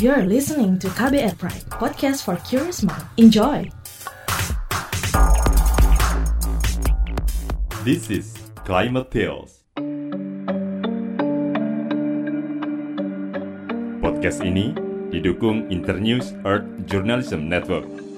You're listening to KBR Pride, podcast for curious mind. Enjoy! This is Climate Tales. Podcast ini didukung Internews Earth Journalism Network.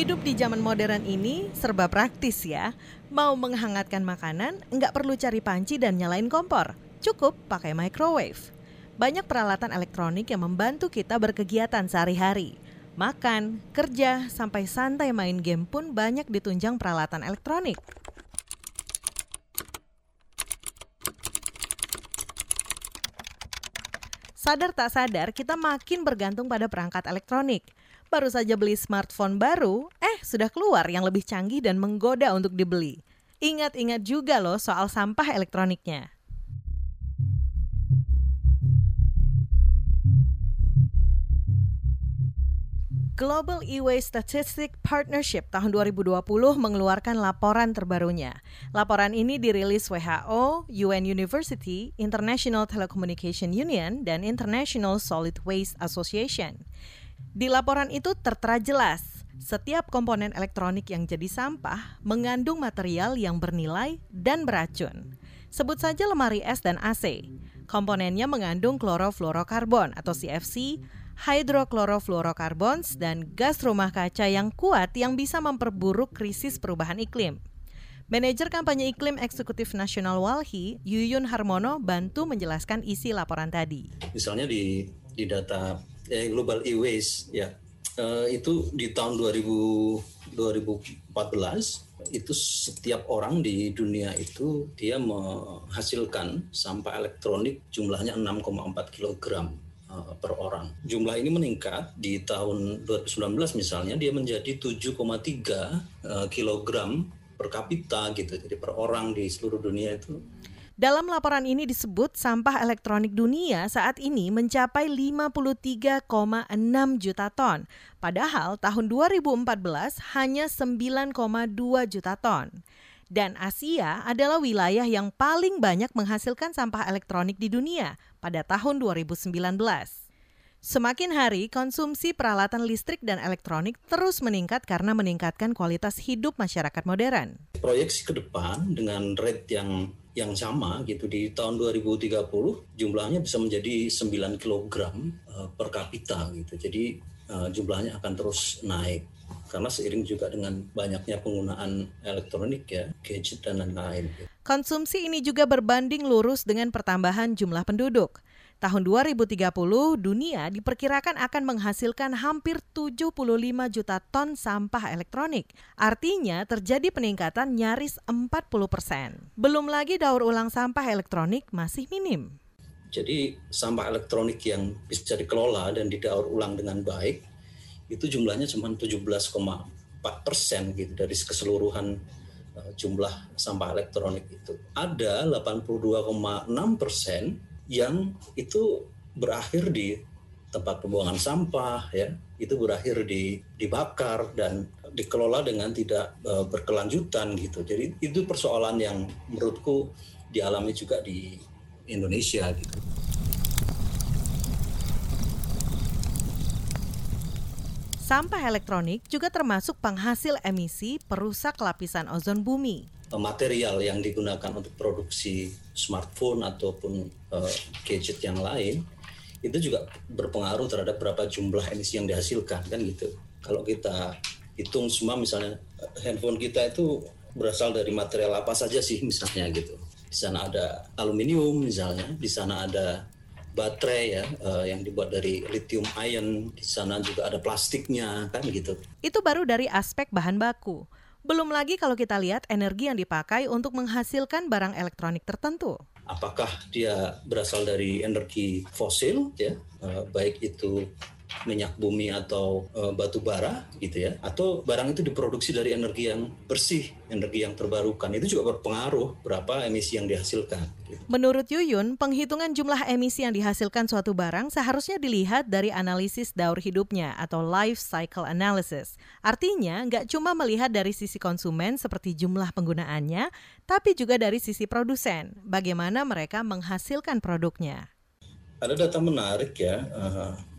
Hidup di zaman modern ini serba praktis ya. Mau menghangatkan makanan, nggak perlu cari panci dan nyalain kompor. Cukup pakai microwave. Banyak peralatan elektronik yang membantu kita berkegiatan sehari-hari. Makan, kerja, sampai santai main game pun banyak ditunjang peralatan elektronik. Sadar tak sadar, kita makin bergantung pada perangkat elektronik. Baru saja beli smartphone baru, eh sudah keluar yang lebih canggih dan menggoda untuk dibeli. Ingat-ingat juga loh soal sampah elektroniknya. Global E-Waste Statistic Partnership tahun 2020 mengeluarkan laporan terbarunya. Laporan ini dirilis WHO, UN University, International Telecommunication Union, dan International Solid Waste Association. Di laporan itu tertera jelas, setiap komponen elektronik yang jadi sampah mengandung material yang bernilai dan beracun. Sebut saja lemari es dan AC. Komponennya mengandung klorofluorokarbon atau CFC, hydrochlorofluorocarbons, dan gas rumah kaca yang kuat yang bisa memperburuk krisis perubahan iklim. Manajer kampanye iklim eksekutif nasional Walhi, Yuyun Harmono, bantu menjelaskan isi laporan tadi. Misalnya di di data eh, Global E-Waste ya eh, itu di tahun 2000 2014 itu setiap orang di dunia itu dia menghasilkan sampah elektronik jumlahnya 6,4 kilogram eh, per orang. Jumlah ini meningkat di tahun 2019 misalnya dia menjadi 7,3 eh, kilogram per kapita gitu. Jadi per orang di seluruh dunia itu Dalam laporan ini disebut sampah elektronik dunia saat ini mencapai 53,6 juta ton. Padahal tahun 2014 hanya 9,2 juta ton. Dan Asia adalah wilayah yang paling banyak menghasilkan sampah elektronik di dunia pada tahun 2019. Semakin hari, konsumsi peralatan listrik dan elektronik terus meningkat karena meningkatkan kualitas hidup masyarakat modern. proyeksi ke depan dengan rate yang yang sama gitu di tahun 2030 jumlahnya bisa menjadi 9 kg eh, per kapita gitu. Jadi eh, jumlahnya akan terus naik karena seiring juga dengan banyaknya penggunaan elektronik ya, gadget dan lain-lain. Konsumsi ini juga berbanding lurus dengan pertambahan jumlah penduduk. Tahun 2030, dunia diperkirakan akan menghasilkan hampir 75 juta ton sampah elektronik. Artinya terjadi peningkatan nyaris 40 persen. Belum lagi daur ulang sampah elektronik masih minim. Jadi sampah elektronik yang bisa dikelola dan didaur ulang dengan baik itu jumlahnya cuma 17,4 persen gitu dari keseluruhan eh, jumlah sampah elektronik itu. Ada 82,6 persen yang itu berakhir di tempat pembuangan sampah ya itu berakhir di dibakar dan dikelola dengan tidak eh, berkelanjutan gitu. Jadi itu persoalan yang menurutku dialami juga di Indonesia gitu. Sampah elektronik juga termasuk penghasil emisi perusak lapisan ozon bumi. material yang digunakan untuk produksi smartphone ataupun eh, gadget yang lain itu juga berpengaruh terhadap berapa jumlah emisi yang dihasilkan kan gitu. Kalau kita hitung semua misalnya eh, handphone kita itu berasal dari material apa saja sih misalnya gitu. Di sana ada aluminium misalnya, di sana ada baterai ya eh, yang dibuat dari lithium ion, di sana juga ada plastiknya kan gitu. Itu baru dari aspek bahan baku. Belum lagi kalau kita lihat energi yang dipakai untuk menghasilkan barang elektronik tertentu. apakah dia berasal dari energi fosil ya eh, baik itu minyak bumi atau e, batu bara gitu ya atau barang itu diproduksi dari energi yang bersih energi yang terbarukan itu juga berpengaruh berapa emisi yang dihasilkan. Menurut Yuyun penghitungan jumlah emisi yang dihasilkan suatu barang seharusnya dilihat dari analisis daur hidupnya atau life cycle analysis. Artinya nggak cuma melihat dari sisi konsumen seperti jumlah penggunaannya tapi juga dari sisi produsen. Bagaimana mereka menghasilkan produknya? Ada data menarik ya.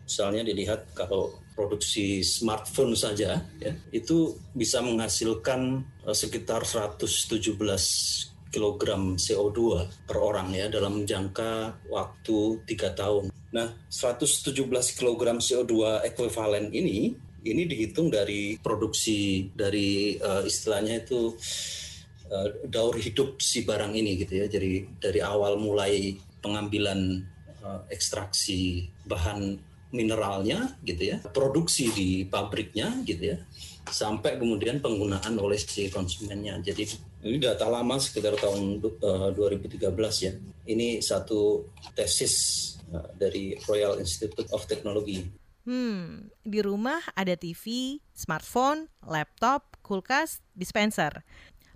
Misalnya dilihat kalau produksi smartphone saja ya itu bisa menghasilkan uh, sekitar 117 kg CO2 per orang ya dalam jangka waktu tiga tahun. Nah, 117 kg CO2 ekuivalen ini ini dihitung dari produksi dari uh, istilahnya itu uh, daur hidup si barang ini gitu ya. Jadi dari awal mulai pengambilan uh, ekstraksi bahan mineralnya gitu ya, produksi di pabriknya gitu ya, sampai kemudian penggunaan oleh si konsumennya. Jadi ini data lama sekitar tahun uh, eh, 2013 ya. Ini satu tesis uh, dari Royal Institute of Technology. Hmm, di rumah ada TV, smartphone, laptop, kulkas, dispenser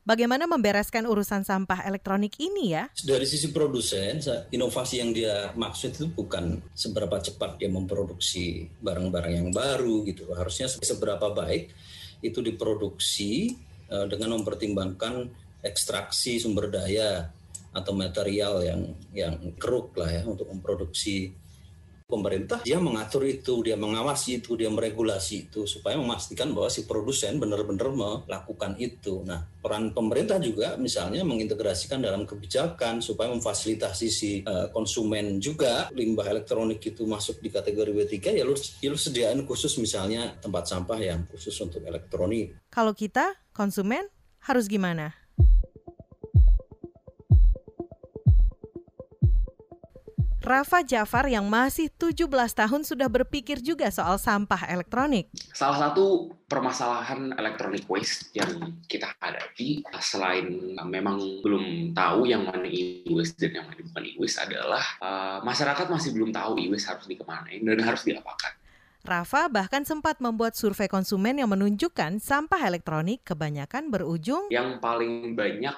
bagaimana membereskan urusan sampah elektronik ini ya? Dari sisi produsen, inovasi yang dia maksud itu bukan seberapa cepat dia memproduksi barang-barang yang baru gitu. Harusnya seberapa baik itu diproduksi dengan mempertimbangkan ekstraksi sumber daya atau material yang yang keruk lah ya untuk memproduksi pemerintah dia mengatur itu, dia mengawasi itu, dia meregulasi itu supaya memastikan bahwa si produsen benar-benar melakukan itu. Nah, peran pemerintah juga misalnya mengintegrasikan dalam kebijakan supaya memfasilitasi si uh, konsumen juga limbah elektronik itu masuk di kategori W3 ya lu, ya lu sediain khusus misalnya tempat sampah yang khusus untuk elektronik. Kalau kita konsumen harus gimana? Rafa Jafar yang masih 17 tahun sudah berpikir juga soal sampah elektronik. Salah satu permasalahan elektronik waste yang kita hadapi selain memang belum tahu yang mana e-waste dan yang mana bukan e-waste adalah uh, masyarakat masih belum tahu e-waste harus dikemanain dan harus diapakan. Rafa bahkan sempat membuat survei konsumen yang menunjukkan sampah elektronik kebanyakan berujung yang paling banyak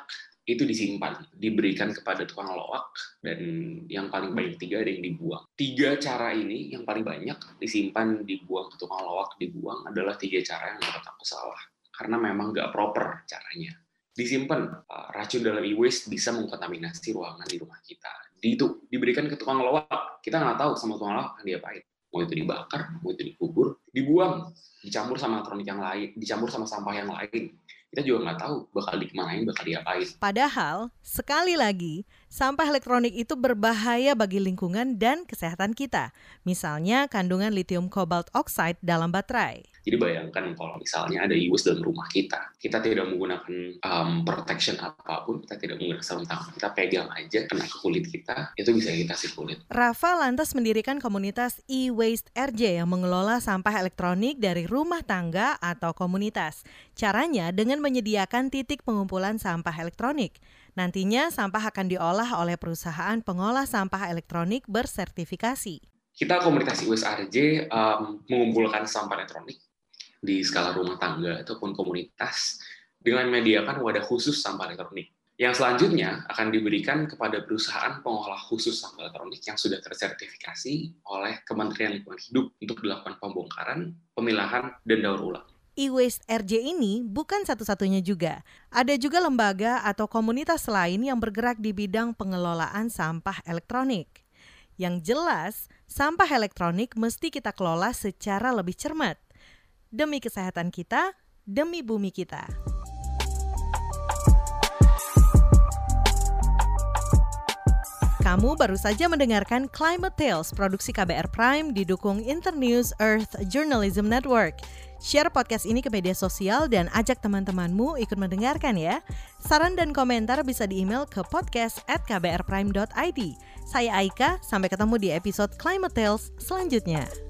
itu disimpan, diberikan kepada tukang loak, dan yang paling banyak tiga ada yang dibuang. Tiga cara ini yang paling banyak disimpan, dibuang ke tukang loak, dibuang adalah tiga cara yang menurut aku salah. Karena memang nggak proper caranya. Disimpan, uh, racun dalam e-waste bisa mengkontaminasi ruangan di rumah kita. Di itu, diberikan ke tukang loak, kita nggak tahu sama tukang loak akan diapain. Mau itu dibakar, mau itu dikubur, dibuang, dicampur sama elektronik yang lain, dicampur sama sampah yang lain kita juga nggak tahu bakal dikemanain, bakal diapain. Padahal, sekali lagi, sampah elektronik itu berbahaya bagi lingkungan dan kesehatan kita. Misalnya kandungan lithium cobalt oxide dalam baterai. Jadi bayangkan kalau misalnya ada e dalam rumah kita, kita tidak menggunakan um, protection apa pun, kita tidak menggunakan sarung tangan, kita pegang aja kena ke kulit kita, itu bisa iritasi kulit. Rafa lantas mendirikan komunitas e-waste RJ yang mengelola sampah elektronik dari rumah tangga atau komunitas. Caranya dengan menyediakan titik pengumpulan sampah elektronik. Nantinya sampah akan diolah oleh perusahaan pengolah sampah elektronik bersertifikasi. Kita komunitas e-waste RJ um, mengumpulkan sampah elektronik di skala rumah tangga ataupun komunitas dengan menyediakan wadah khusus sampah elektronik. Yang selanjutnya akan diberikan kepada perusahaan pengolah khusus sampah elektronik yang sudah tersertifikasi oleh Kementerian Lingkungan Hidup untuk dilakukan pembongkaran, pemilahan, dan daur ulang. E-Waste RJ ini bukan satu-satunya juga. Ada juga lembaga atau komunitas lain yang bergerak di bidang pengelolaan sampah elektronik. Yang jelas, sampah elektronik mesti kita kelola secara lebih cermat demi kesehatan kita, demi bumi kita. Kamu baru saja mendengarkan Climate Tales produksi KBR Prime didukung Internews Earth Journalism Network. Share podcast ini ke media sosial dan ajak teman-temanmu ikut mendengarkan ya. Saran dan komentar bisa di-email ke podcast at kbrprime.id. Saya Aika, sampai ketemu di episode Climate Tales selanjutnya.